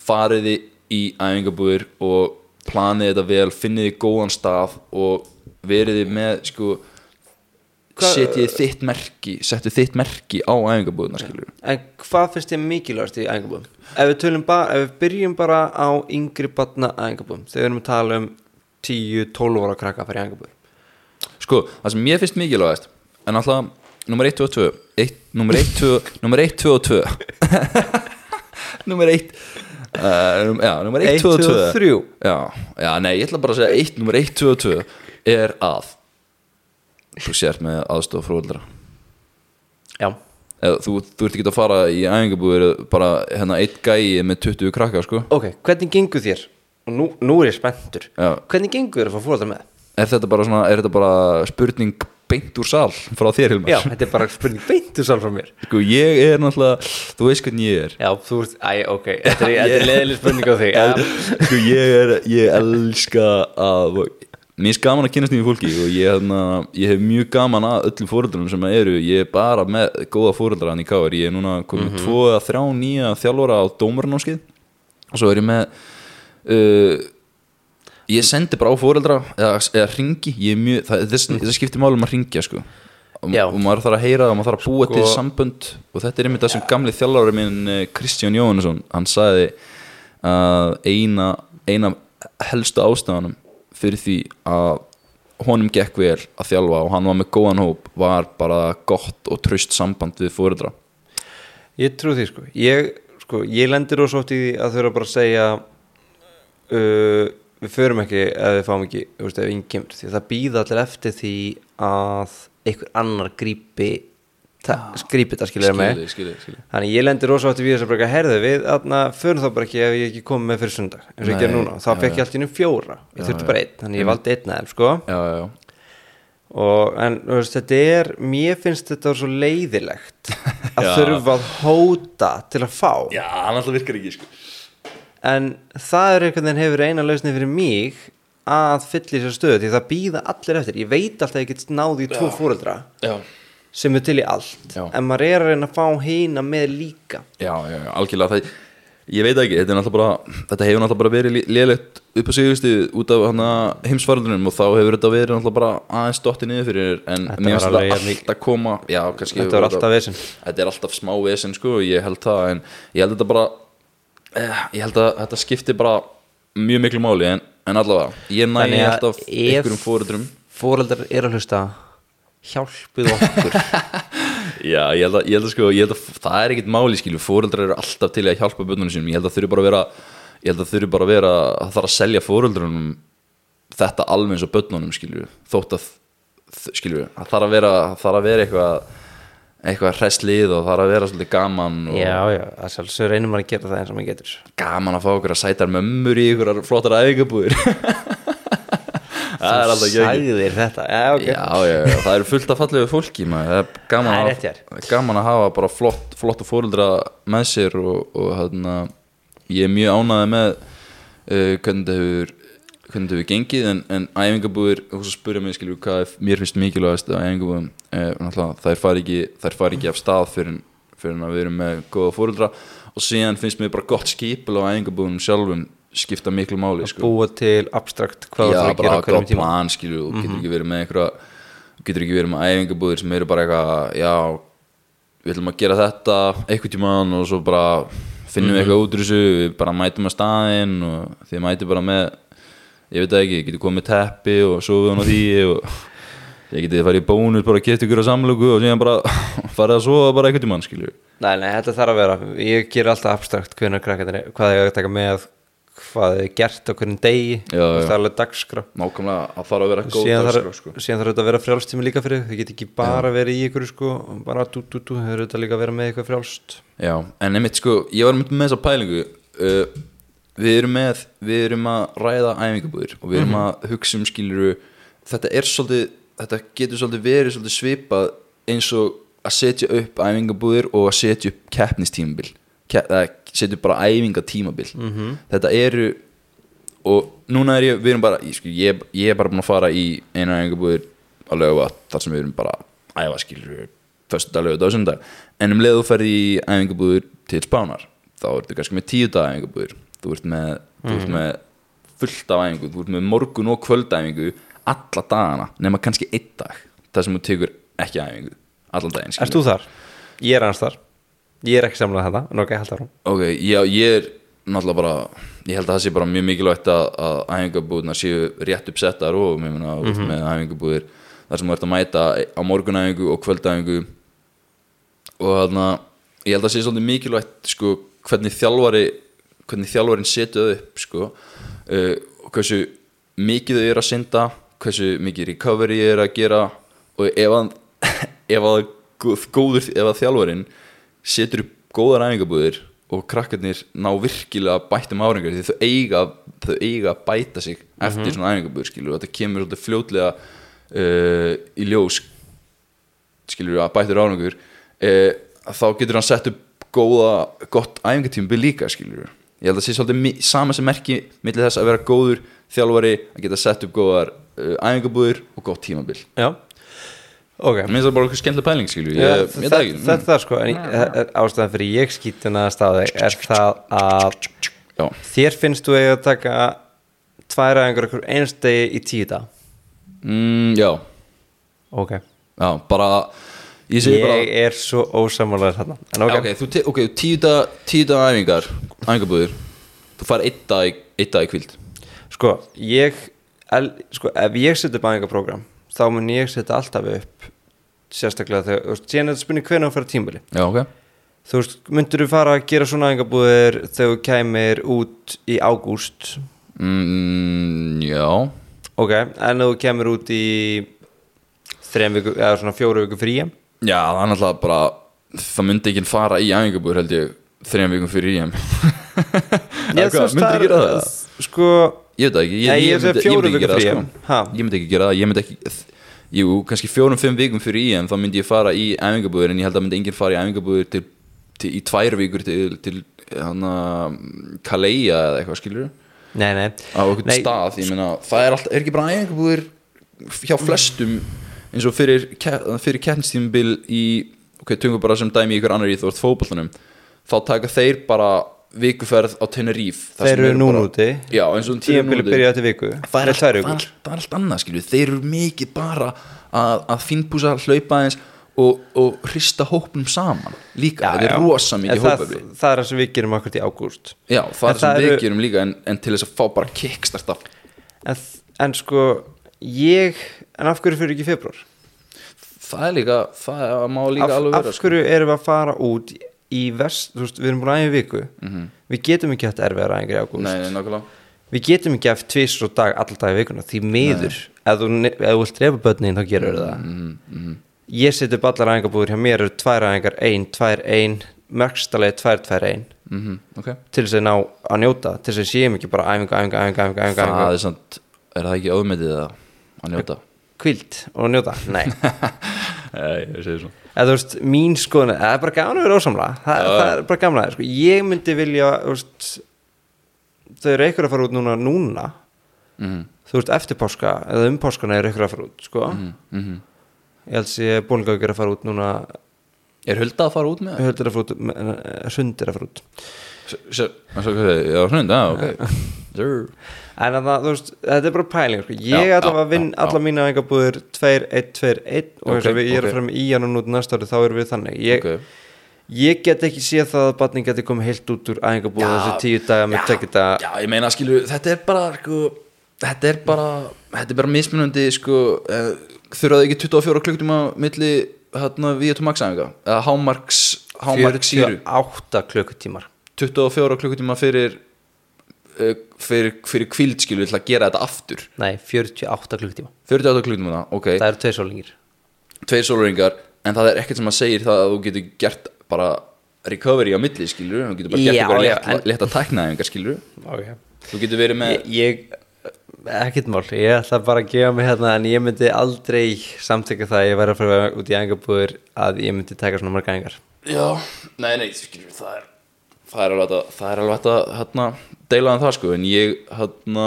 Fariði í æfingabúðir og planið þetta vel, finniði góðan stað og veriði með sko setjið þitt merki settu þitt merki á æfingabúðina skilur En hvað finnst þið mikilvægast í æfingabúðum? Ef við tölum bara, ef við byrjum bara á yngri batna æfingabúðum þegar við erum að tala um 10-12 ára krakka í æfingabúðum sko, það sem ég finnst mikilvægast en alltaf nummer 1, 2 og 2 [LAUGHS] eitt, nummer 1, 2, nummer 1, 2 og 2 nummer 1 uh, já, nummer 1, 2 og 2 3 Já, já, nei, ég ætla bara að segja 1, nummer 1, 2 og 2 er að þú sért með aðstof frúldra Já, eða þú, þú ert ekki að fara í æfingabúður bara hérna eitt gæi með 20 krakka sko ok, hvernig gengur þér? Og nú, nú er ég spenntur Já. Hvernig gengur þér að fá fóldar með? er þetta bara svona, er þetta bara spurning beint úr sal frá þér Hilmar? Já, þetta er bara spurning beintu sál frá mér Sko ég er náttúrulega, þú veist hvernig ég er Já, þú veist, æ, ok, þetta er, þetta er leðileg spurning á þig Já, [LAUGHS] Sko ég er, ég elska að Mér er gaman að kynast nýju fólki og ég, hérna, ég hef mjög gaman að öllum fóreldrunum sem eru, ég er bara með góða fóreldra hann í káar, ég er núna komið mm -hmm. tvo eða þrjá nýja þjálfara á dómarnámskið og svo er ég með uh, ég sendi bara á fóreldra eða, eða ringi, ég er mjög það, þess, það skiptir málum að ringja sko. Og, og maður þarf að heyra það og maður þarf að búa Sko- til sambönd. Og þetta er einmitt það sem gamli þjálfari minn eh, Kristján Jóhannesson, hann sagði að eina, eina helstu ástæðanum fyrir því að honum gekk vel að þjálfa og hann var með góðan hóp var bara gott og traust samband við fóreldra Ég trú því sko. Ég, sko, ég lendir oft í því að þurfa bara að segja uh, Við förum ekki ef við fáum ekki þú veist, ef ingen kemur Því að það býða allir eftir því að einhver annar grípi grípi þetta skilur mig. Þannig ég lendir í því þess að bara herðu við Þannig að förum þá bara ekki ef ég ekki komið með fyrir sundag eins og ég Nei, ger núna, þá já, fekk ég allt í einu fjóra. Ég þurfti bara einn, þannig ég valdi einn aðeim sko. Já, já, já. og en þú veist, þetta er mér finnst þetta svo leiðilegt [LAUGHS] að þurfa að hóta til að fá. Já, hann alltaf virkar ekki sko. En það er einhvern veginn hefur eina lausni fyrir mig að fylla í sér stöðu því það býða allir eftir. Ég veit alltaf að ég get náði í tvo fóreldra Já, sem er til í allt. Já. en maður er að reyna að fá hina með líka. Já, já, já algjörlega. Það Ég veit ekki, þetta, er bara, þetta hefur náttúrulega bara verið lélegt upp á síðustu út af hana heimsfaraldunum og þá hefur þetta verið náttúrulega bara aðeins dottið niður fyrir en mér finnst þetta alltaf koma já, kannski þetta var alltaf vesinn þetta er alltaf smá vesen sko, ég held það en ég held þetta bara eh, ég held að þetta skipti bara mjög miklu máli en, en allavega ég næ að alltaf einhverjum fóruðrum fóreldrar er að hlusta hjálpið okkur. [LAUGHS] Já, ég held að, ég held að, sko, ég held að það er ekkit máli skilju, fóruðrar eru alltaf til að hjálpa bönnunum sínum, ég held að þurfi bara að vera ég held að þurfi bara að vera að það þarf að selja fóruðrunum þetta alveg eins og bönnunum skilju, þótt að skilju, það þarf að vera það þarf að vera eitthvað eitthvað hresslið og þarf að vera svolítið gaman og já, já, það sjálfsögur reynum maður að gera það eins og maður getur. Gaman að fá okkur að sætar mömmur í ykkur flottar æfingabúðir það er alltaf sagðir þetta, já, ok. Já, já, það eru fullt af fallegu fólki maður. það er gaman, er að, rétt gaman að hafa bara flott, flott fóruldra með sér og, og hérna, ég er mjög ánæði með uh, hvernig það hefur hvernig það hefur gengið en, en æfingabúðir, þú spurja mig skilju hvað er, mér finnst mikilvægast að æfingabúðum eh, þær fari ekki, þær fari ekki af stað fyrir, fyrir að við erum með góða fóruldra og síðan finnst mér bara gott skipul á æfingabúðum sjálfum skipta miklu máli sko. búa til abstrakt hvað það er að gera á að hverjum tíma Mhm. plan skilju og getur ekki verið með einhverja getur ekki verið með æfingabúðir sem eru bara eitthvað já, við ætlum að gera þetta eitthvað tímaðan og svo bara finnum Mhm. við eitthvað út úr þessu við bara mætum að staðinn og þið mætum bara með ég veit ekki, getur komið teppi og sofið hann á því og ég getið farið í bónus bara að geta ykkur á samlöku og síðan bara [LAUGHS] farið að sofa bara eitthvað tímaðan skilju Nei, nei, þetta þarf að vera Ég ger alltaf abstrakt hvernig krakkarnir er Hvað ég að taka með Hvað er gert á hvernig degi Já, já. Það er alveg dagskrá nákvæmlega að þarf að vera góð dagskrá sko. síðan þarf þetta að vera frjálstími líka fyrir þig. Þið get ekki bara verið í ykkur sko, og bara tú, tú, tú, þau eru þetta líka að vera með ykkur frjálst Já, en einmitt sko, ég var einmitt með þessa pælingu uh, við erum með við erum að ræða æfingabúðir og við erum að hugsa um skiluru þetta er svolítið, þetta getur svolítið verið svolítið svipað eins og að setja upp æfingabúðir og að setja upp keppnistímabil Ke eða setja upp bara æfingatímabil. -hmm. þetta eru og núna er ég, við erum bara ég, sko, ég, ég er bara búin að fara í einu æfingabúðir að löga þar sem við erum bara æfa skilur föstu dag, lögu, dag, en um leið þú ferði í æfingabúðir til spánar þá ertu kannski með tíu dag æfingabúðir. Þú ert með, þú ert með fullt af æfingu, þú ert með morgun og kvöldæfingu alla dagana, nema kannski einn dag, það sem þú tekur ekki æfingu, allan daginn Erst þú þar? Ég er hans þar Ég er ekki samlað þetta, en ok, held árum Ok, já, ég er náttúrulega bara ég held að það sé bara mjög mikilvægt að, að æfingabúðina séu rétt uppsettar og mér meina mm -hmm. með æfingabúðir þar sem þú ert að mæta á morgunæfingu og kvöldæfingu. Og þarna ég held að það sé svolítið mikilvægt sko, hvernig þjálfari hvernig þjálfarin setur upp sko, uh, hversu mikið þau eru að synda hversu mikið recovery er að gera og ef að, [LAUGHS] ef að góð- góður, ef að þjálfarin setur upp góðar æfingabúðir og krakkarnir ná virkilega bættum áringar því þau eiga, þau eiga að bæta sig eftir svona æfingabúðir skilur og þetta kemur svolítið fljótlega uh, í ljós skilur að bættur árangur uh, þá getur hann sett upp góða, gott æfingatímabil líka skilur ég held að það sé svolítið sama sem merki millir þess að vera góður þjálfari að geta sett upp góðar uh, æfingabúðir og gott tímabil. Já, ok Mér finnst það bara eitthvað skemmtileg pæling skilur Já, ég, ég, þetta, ég, ekki, þetta er það sko en e- e- ástæðan fyrir ég skýtuna staði er það að Já, þér finnst þú eiga að taka tvær aðeingar okkur einstegi í tíu dag mm, já, ok, já, bara ég ég bara er svo ósamálaður þarna. En ok, ok, þú te- ok, tíu daga tíu daga æfingar, æfingabúðir þú fær einn dag, einn dag í kvíld sko ég el, sko, ef ég setja upp aðeingarprogram þá mun ég setja alltaf upp sérstaklega þegar, þú veist, síðan er þetta spurning hvernig þú fyrir tímbili Já, ok. Þú veist, myndur þú fara að gera svona aðingarbúðir þegar þú kæmir út í ágúst? Mm, Já, ok, en þú kemur út í þrejum viku, eða svona fjóru viku frí já, það er náttúrulega bara það myndi ekki fara í æfingabúðir held ég þrejum vikum fyrir í [LAUGHS] Ég, þú það ekki er, gera það? Sko Ég veit ekki, ég, ég myndi, ég myndi ekki gera það sko. Ég myndi ekki gera það, ég myndi ekki jú, kannski fjórum-fimm vikum fyrir EM þá myndi ég fara í æfingabúður en ég held að myndi enginn fara í æfingabúður til, til, í tvær vikur til, til hana, Kaleia eða eitthvað skilur nei, nei, á Nei, stað, ég meina það er, alltaf, er ekki bara æfingabúður hjá flestum eins og fyrir, fyrir keppnistímabil í, ok, tungum bara sem dæmi í ykkur annar íþrótt fótbollanum þá taka þeir bara vikuferð á Tenerife þar þeir sem eru núna úti. Já, eins og núna úti. byrja eftir viku. Það er, allt, það, það allt annað skilju. Þeir eru mikið bara að, að finnpúsa hlaupa eins og, og hrista hópnum saman líka, þetta er rosa mikið það, hópefli. það er það sem við gerum akkurat í ágúst. Já, það En er sem það við eru- gerum líka en, en til þess að fá bara kickstart af en, en sko ég, en af hverju fyrir ekki februar það er líka, það má líka af, alveg af vera sko. hverju erum við að fara út í vest, þú veist, við erum búin aðeins viku. Við getum ekki haft erfiðar aðeins í ágúst nei, nei, nákvæmlega. Við getum ekki haft tvis og dag alltaf í vikuna því miður, ef þú, ef þú vilt drefa börnin þá gerur það. Mhm, ég set upp allar aðingabúður hjá mér eru tvær aðingar, ein, tvær, ein mörgstalegi, tvær, tvær, ein. Mm ok. Til þess að ná að njóta til þess að séum ekki bara æfinga, æfinga, æfinga, það er samt, er það ekki áðmetið að njóta? Kvilt og njóta, nei. [LAUGHS] Ég svo eða þú veist, mín skoðun það er bara gaman að vera ósamla það, Já. það er bara gaman að sko. ég myndi vilja þú veist, þau eru einhver að fara út núna núna mm þú veist, eftir páska eða um páskana eru einhver að fara út sko. -hmm. ég held að bólingaugur er að fara út núna er Hulda að fara út með það? höldur að fara út, eh, sund er að fara út já, hrund, já, ok. En að það, veist, þetta er bara pæling sko. ég ætla að vinna alla mína engabúður 2, 1, 2, 1 og eins og Ok, við, ég er ok. að fara með í hann og nút næsta ári þá erum við þannig ég, Ok. ég get ekki séð það að batning geti komið heilt út úr æfingabúð Já, þessi tíu daga með tekið daga Já, ég meina, skilu, þetta er bara sko, þetta er bara þetta er bara mismunandi, sko uh, þurfaðu ekki 24 klukktíma milli, hérna, við erum maxæfinga eða hámarks, hámarks síru 48 klukkutímar 24 klukkutíma fyrir fyrir, fyrir kvíld, skilu, við ætla að gera þetta aftur? Nei, 48 klukkutíma. 48 klukkutíma, ok, það eru tveir sólingir tveir sólaringar en það er ekkert sem að segir það að þú getur gert bara recovery á milli, skilur þú getur bara gert eitthvað létt, en- létt að tækna einhver, skilur okay. þú getur verið með ég, ég ekkert mál, ég ætla bara að gefa mig hérna en ég myndi aldrei samtækja það að ég væri að fara út í æfingabúður að ég myndi taka svona marga æfingar. Já, nei, nei, skilur, það er það er alveg að, það er alveg að hérna, deila um það sko, en ég hérna,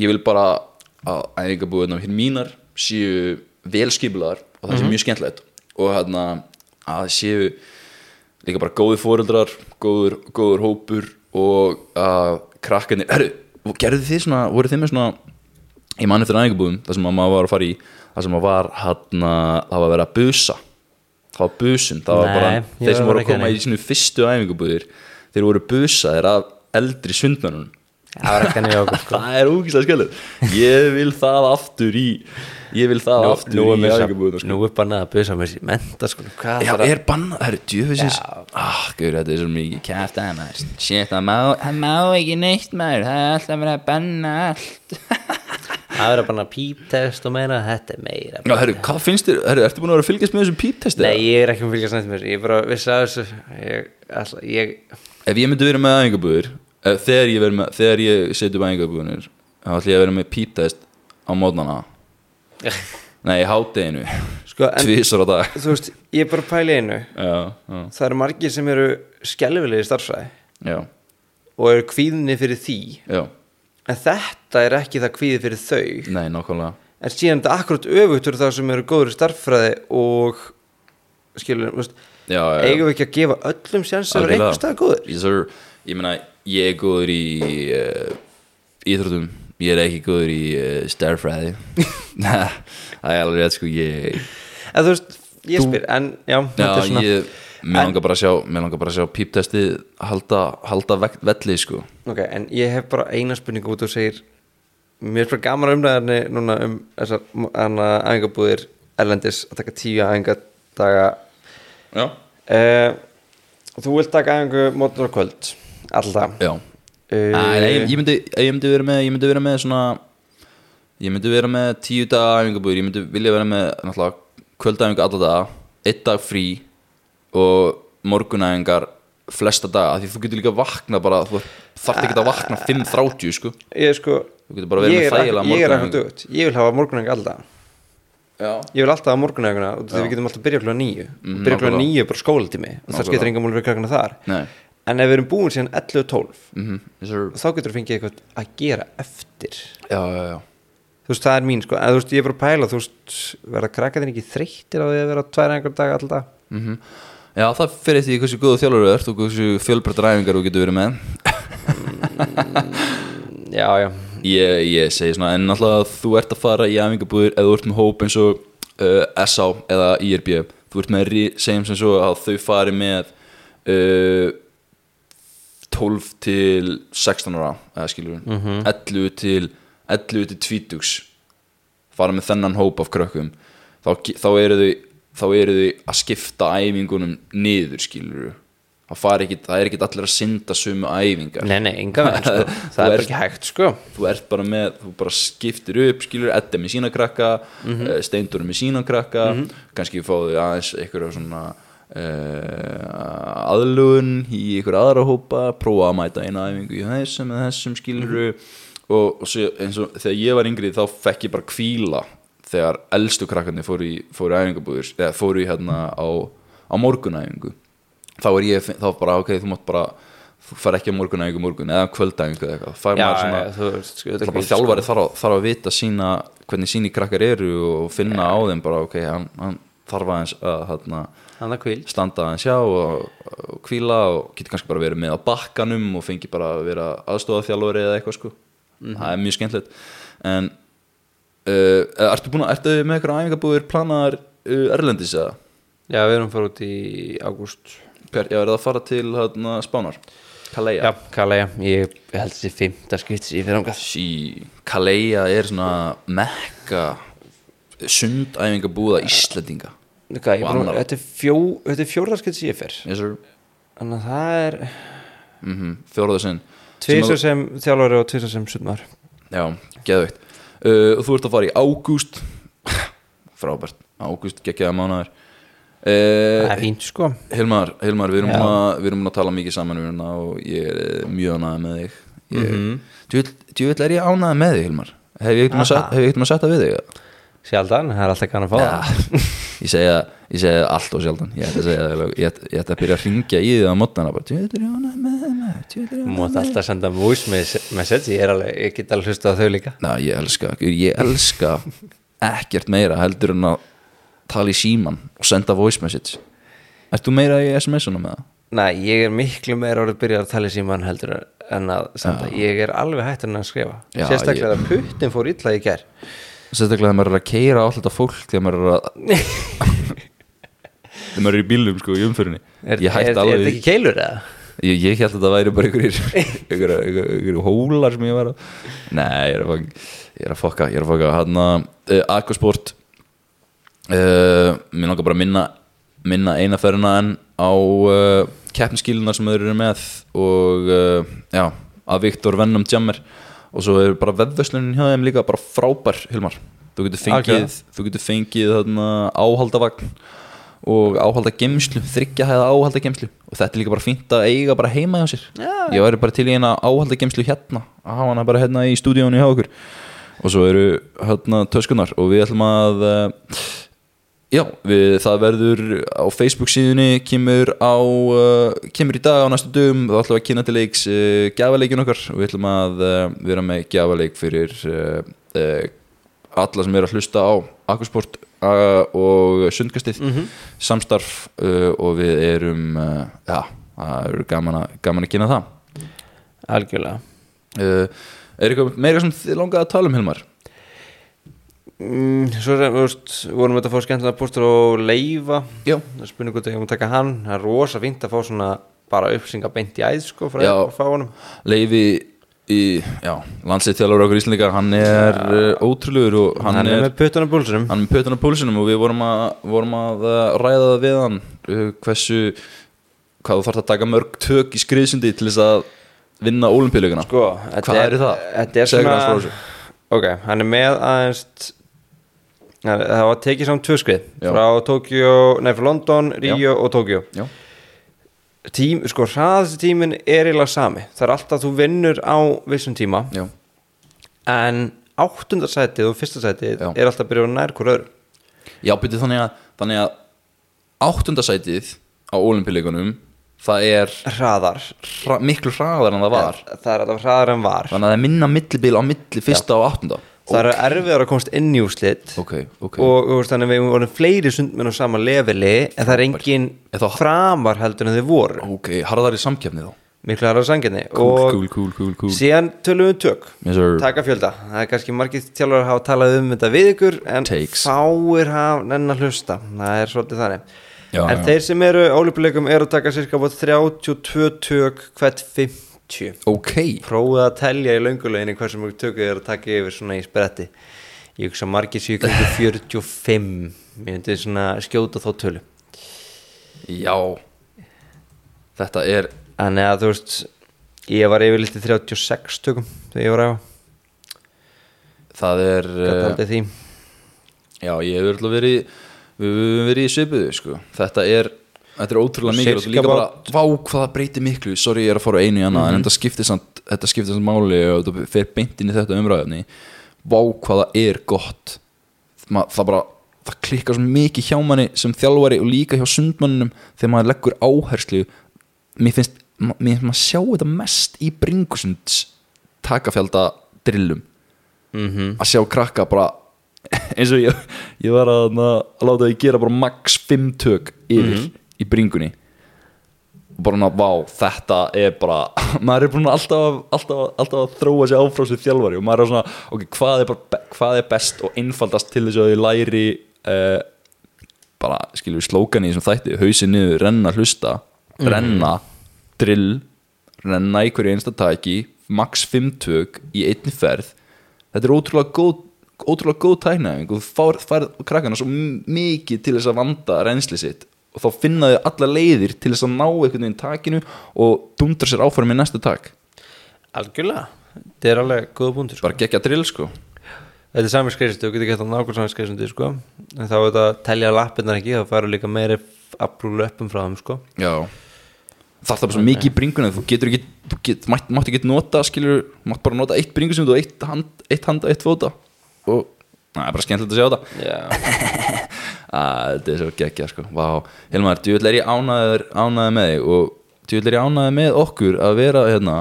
ég vil bara að æfingabúðina fyrir mínar séu velskipulegar og það sé mjög skemmtilegt. Og hérna að séu líka bara góði fóreldrar góður, góður hópur og að krakkarnir, herru, gerðu þið svona, voru þið með svona ég man eftir æfingabúðum, það sem að maður var að fara í það sem að var hérna, það var að vera að busa. Það var busun, það var Nei, bara ég þeir sem voru að koma í sínu fyrstu æfingabúðir þeir voru busaðir af eldri sundmönnum það okkur sko. [LAUGHS] er úkislega skellur ég vil það aftur í ég vil það nú, aftur nú, í er sa- sko. nú er bannað að busa með menta sko. Já, að- er bannað, það eru djöfisins ah, guður, þetta er svo mikið kæft að maður shit, það má, má ekki neitt maður. Það er alltaf verið að banna allt. [LAUGHS] Það er að banna píptest og meira. Þetta er meira Já, herru, hvað finnst þér, herru, ertu búin að vera að fylgjast með þessum píptesti? nei, ég er ekki um fylgjast með þessu ég er bara vissi að þessu. Ég, alltaf, ég, Ef ég myndi vera með æfingabúður þegar ég, með, þegar ég seti upp æfingabúðunir þá ætlum ég að vera með píptest á mótnana. [LAUGHS] Nei, í hádeginu. Sko, Tvísar á dag. þú veist, ég er bara í einu. Já, já, það eru margir sem eru skelfilegir starfsæði já, og eru kvíðinni fyrir því. Já. En þetta er ekki það kvíði fyrir þau. Nei, nákvæmlega. En síðan þetta akkurat öfugt fyrir það sem eru góður starffræði og skilur, veist, Já, já, eigum við ekki að gefa öllum sjans að vera Algjörlega. einhver stað góður sir. Ég meina, ég er góður í uh, íþróttum. Ég er ekki góður í uh, starfræði [LAUGHS] Það er alveg rétt sko. Ég, en þú veist, ég spyr, en já, já, svona ég Mér langar bara að sjá Mér langar bara að sjá píptestið halda, halda velli sko. Ok, en ég hef bara eina spurningu út og segir mér er bara gaman umræðarni núna um þessar æfingabúðir erlendis að taka tíu æfingadaga. Já. Uh, þú vilt taka æfingu mótnar og kvöld alltaf. Já. Uh, Æ, nei, ég, myndi, ég myndi vera með Ég myndi vera með svona Ég myndi vera með tíu daga æfingabúður Ég myndi vilja vera með kvöldæfingu alla daga Eitt dag frí Og morgunæfingar flesta daga af Því þú getur líka vakna bara Þú þarft ekki að vakna 5.30 sko. ég sko Þú getur bara verið ég er, þægilega ak- ég vil hafa morgunæfingu alltaf Já. Ég vil alltaf að morgunæguna og við getum alltaf að byrja klúan nýju Mm, Byrja klúan nákvæmlega. nýju er bara skólatími og það skiptir enga múl við krakkana þar. Nei En ef við erum búin síðan 11-12 mm -hmm. þá getur við fengið eitthvað að gera eftir. Já, já, já. Þú veist, það er mín sko. En þú veist, ég er bara að pæla, þú veist, verða krakkaðin ekki þreyttir á því að vera tvær einhver dag alltaf mm Já, það fyrir því hversu góðu þjálfur þú ert og hversu fjölbreyttar æfingar þú getur verið með. Já, já, Ég, ég segi svona, en náttúrulega þú ert að fara í æfingabúðir eða þú ert með hóp eins og uh, SA eða IRB þú ert með, segjum sem svo að þau fari með uh, 12 til 16 ára eða skilur við 11 til 11 til 20 fara með þennan hóp af krökkum. Þá, þá eru þau þá eru þau að skipta æfingunum niður skilur það, ekkit, það er ekki allir að synda sumu æfingar. Nei, nei, enga veginn sko. [LAUGHS] Það er ert- ekki hægt sko. þú ert bara með, þú bara skiptir upp skilur, Edda með sína krakka mm Mhm. Steindur með sína krakka. Kannski fáðu aðeins eitthvað svona aðlugun í ykkur aðra hópa prófa að mæta eina æfingu í þessum eða þessum skiluru Mhm. og, og svo, og þegar ég var yngri þá fekk ég bara kvíla þegar eldstu krakkarnir fóru í, fóru æfingabúður eða fóru í hérna á, á morgunæfingu. Þá er ég, þá bara ok, þú mátt bara þú fær ekki á morgunæfingu morgun eða kvöldæfingu eða eitthvað, fær Já, maður svona já, þú sko, Það er bara þjálfari þarf, að, þarf að vita sína hvernig síni krakkar eru og finna á þeim bara ok, hann, hann þarf aðeins að kvíld standa aðeins hjá og, kvíla og getur kannski bara verið með á bakkanum og fengi bara að vera aðstofa þjálfari eða eitthvað sko. Það er mjög skemmtilegt. En uh, ertu búin að, ertu með eitthvað æfingabúðir planaðar uh, erlendis eða? Já, við erum fara út í ágúst. Já, er það að fara til hérna, Spánar? Kaleja? Já, Kaleja, ég held þessi fymta skipt sem ég fyrir ángað Sí, Kaleja er svona mekka sundæfingabúða Íslendinga Þetta er, fjó, þetta er fjórðarskipt sem ég fer. Yes. Þannig að það er mm -hmm, fjóraðu sinn. Tvisar sem þjálfari og tvisar sem sundmar já, geðveikt. Uh, þú ert að fara í ágúst. [LAUGHS] Frábært, ágúst geggjaða Það uh, er fínt sko. Hilmar, Hilmar, við erum, að, við erum að tala mikið saman um hérna og ég er eh, mjög ánægð með þig. Ég, mm Mhm. djúvill er ég ánægð með þig Hilmar. Hef ég að, hef ég eitthvað að setja við þig? Sjaldan, það er alltaf kannan að fá Já, [LAUGHS] ég segja, ég segja allt og sjaldan. Ég ætti að það, ég ég að byrja að ringja í þig á mótnana bara, djúvill er ég ánægð með djúvill er ég alltaf senda Ég, alveg, ég get alveg hlusta á þau líka. Ná, ég elska, ég elska ekkert meira heldur en að tala í síman og senda voice message. Þú meira í SMS-unum með það? Nei, ég er miklu meira orðið byrjað að tala í síman heldur en að senda. Ég er alveg hættur en að skrifa. Já, Sérstaklega að puttin fór illa í gær Sérstaklega þegar maður er að keira á alltaf fólk þegar maður er að [LAUGHS] þegar maður er í bílum sko í umfyrinni Er, Ég hætti er alveg þetta ekki keilur eða? Ég, ég held að þetta væri bara einhverjir, [LAUGHS] einhverjir hólar sem ég var að Nei, ég er að fokka ég er að fokka, ég er að fokka. Hann að uh, Aquasport uh, Mér langar bara að minna minna eina ferðina enn á uh, keppniskílunar sem þau eru með og uh, já, að Viktor Venom Jammer og svo er bara veðvöslunin hjá þeim líka bara frábær, Hilmar. Þú getur fengið, Algjörlega. þú getur fengið þarna, áhaldavagn og áhalda gemslu, þryggja hæða áhalda gemslu og þetta er líka bara fínt að eiga bara heima hjá sér. Já. ég væri bara til í eina áhalda gemslu hérna að hafa hana bara hérna í stúdíónu hjá okkur. Og svo eru hérna töskunar og við ætlum að uh, já, við, það verður á Facebook síðunni kemur á uh, kemur í dag á næstu dögum. Þá ætlum við að kynna til leiks uh, gjafaleikin okkar. Og við ætlum að uh, vera með gjafaleik fyrir uh, uh, alla sem eru að hlusta á Aquasport uh, og sundkastið. Samstarf uh, og við erum já, það eru gaman gaman að kynna það. Algjörlega. Er eitthvað meira sem þið langaði að tala um Hilmar? Mm, Svo sem, þú veist, vorum við að fá skemmtilega póstur og leifa. Já. Það er spurning hvort ég að taka hann. Það er rosa fínt að fá svona bara uppsinga beint í æð sko frá honum. Leifi í, já, landslið þjálfur okkur Íslandika, hann er uh, ótrúlegur og hann, Hann, er er, með puttunum búlsunum hann er með pötun á púlsinum og við vorum að, vorum að uh, ræða það við hann uh, hversu hvað þú þarf að taka mörg tök í skriðsundi til þess að vinna ólimpíuleikana Sko, Hvað er- eru það? Þetta er svona. Ok, hann er með aðeins Það það var tekið saman tvö skrið. Já. Frá Tokyo, nei frá London, Rio og Já, Tím, Sko, hraðasti tíminn er eiginlega sami. Það er alltaf að þú vinnur á vissum tíma. Já, En áttundarsætið og fyrsta sætið Já. er alltaf að byrja á nær hver öðru. Já, byrju þannig að, þannig að áttundasætið á olimpíuleikunum það er hraðar. Hra, miklu hraðar en það var. það er alltaf hraðar en var. Þannig að það er minna millibil á milli fyrsta og áttunda það eru erfiðar að komast inn í úrslit ok, ok. og veist, þannig að við vorum fleiri sundmenn á sama leveli en það er engin Er þá- framar heldur en þau voru. Ok, harðar í samkefni þá? Miklu harðar sanginni cool, og cool, cool, síðan tölum við tök. Yes, sir. taka fjölda, það er kannski margir þjálfur hafa talað um þetta við ykkur en Takes. fáir hafa nenn að hlusta. Það er svolítið þannig. Já, en já. þeir sem eru ólípuleikum eru að taka cirka búið 32 tök hvert 50 ok, prófið að telja í lönguleginni hversu mjög tökur er að taka yfir svona í spretti. Ég hugsa margir séu kringu 45 ég myndi svona skjóta þá tölu. Já. Þetta er þannig að þú veist ég var yfirleitt í 36 tökum þegar ég var að það er því. Já, ég hef öll verið við höfum verið í svipuðu sko. þetta er Þetta er ótrúlega mikið og líka bara, vá hvað það breytir miklu. Sorry ég er að fara á einu í annað En þetta skiptir samt, þetta skiptir samt máli Og þetta fer beint inn í þetta umræðefni Vá hvað það er gott. Ma, Það bara, það klikkar svo mikið hjá manni Sem þjálfari og líka hjá sundmannunum Þegar maður leggur áherslu. Mér finnst, mér finnst maður sjá þetta mest Í bringusunds Takafjálda drillum. Mm að sjá krakka bara [LAUGHS] eins og ég, ég var að, að láta því gera bara max 5 tök yfir í bringunni. Og bara ná, vá, þetta er bara [LAUGHS] maður er búin alltaf, alltaf, alltaf að þróa sig áfrá sér þjálfari. Og maður er svona, ok, hvað er, bara, hvað er best og einfaldast til þess að þið læri uh, bara, við slókan í þessum þætti, hausin niður, renna, hlusta renna, drill renna í hverju einsta tæki max 5 tök í einni ferð. Þetta er ótrúlega góð ótrúlega góð tæknaðing og þú fær, fær krakkana svo mikið til þess að vanda reynsli sitt og þá finna þau alla leiðir til þess að ná einhvern veginn takinu og dundra sér áfram í næsta tak. Algjörlega, þetta er alveg góða búndur sko. bara gekk að drill sko. Þetta er sami skreysindi, þú getur gett að nákvæm sami skreysindi sko. en þá er þetta að telja lappirnar ekki þá færu líka meiri afbrú löpum frá þeim sko. já. Það er það bara svo mikið í bringunni þú getur ekki, þú get, mátt, mátt ekki nota skilur, mátt bara nota eitt bringusund og eitt hand, eitt handa, eitt fóta. Og það er bara skemmtilegt að sjá þetta [LAUGHS] þetta er svo geggja sko Vá, Hilmar, djúvill er ég ánæður ánæður með þig og djúvill er ég ánæður með okkur að vera hérna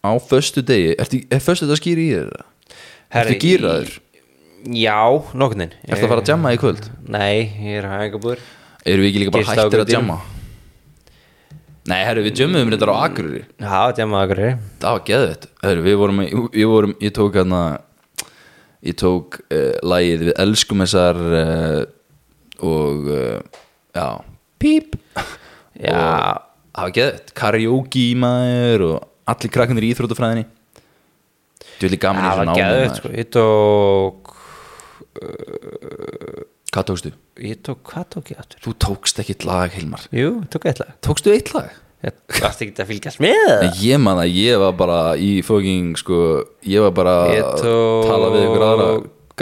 á föstu degi, Ertu, er föstu þetta skýri í þér? Ertu gýraður? já, nokkurnin Ertu að fara að jamma í kvöld? nei, ég er hægabúr Erum við ekki líka bara á hættir að jamma? Nei, herru, við jammum þetta á Akureyri já, jamma akkur Það var geðvett Herru, við vorum, við vorum ég tók hérna ég tók uh, lagið við elskum þessar uh, og uh, já, píp já, það var geðvett karaoke maður og allir krakkanir í íþróttafræðinni Þú vil gaman í það þessu var námi geðveikt maður. sko. ég tók Hvað tókstu? ég tók, hvað tók ég aftur? Þú tókst ekkit lag, Hilmar jú, tók eitt lag Tókstu eitt lag? ég varst ekki að fylgjast með Nei, ég man að ég var bara í fucking sko, ég var bara að tala við ykkur aðra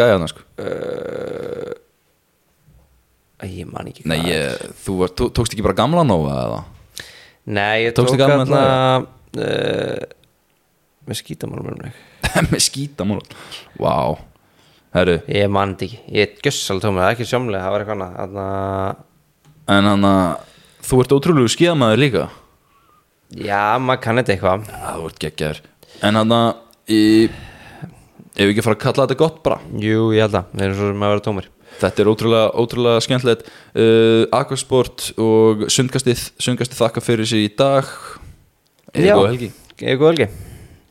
gæðana sko Æ, ég man ekki Nei, hvað. ég, þú var, tó, tókst ekki bara gamla nóga eða? Nei, ég Tókstu tók hérna uh, með skítamálum um [LAUGHS] með skítamál Vá, herru. Ég man ekki, ég gjössal tómið, það er ekki sjómlega, það var eitthvað annað. En hann að þú ert ótrúlegu skíðamaður líka. Já, maður kann þetta eitthvað. Já, þú ert geggjaður. En hann að ef við ekki fara að kalla þetta gott bara? Jú, ég held að, við erum svo sem að vera tómir Þetta er ótrúlega, ótrúlega skemmtilegt. Uh, Aquasport og sundkastið þakka fyrir sig í dag. Eða góða helgi. Ég er góð helgi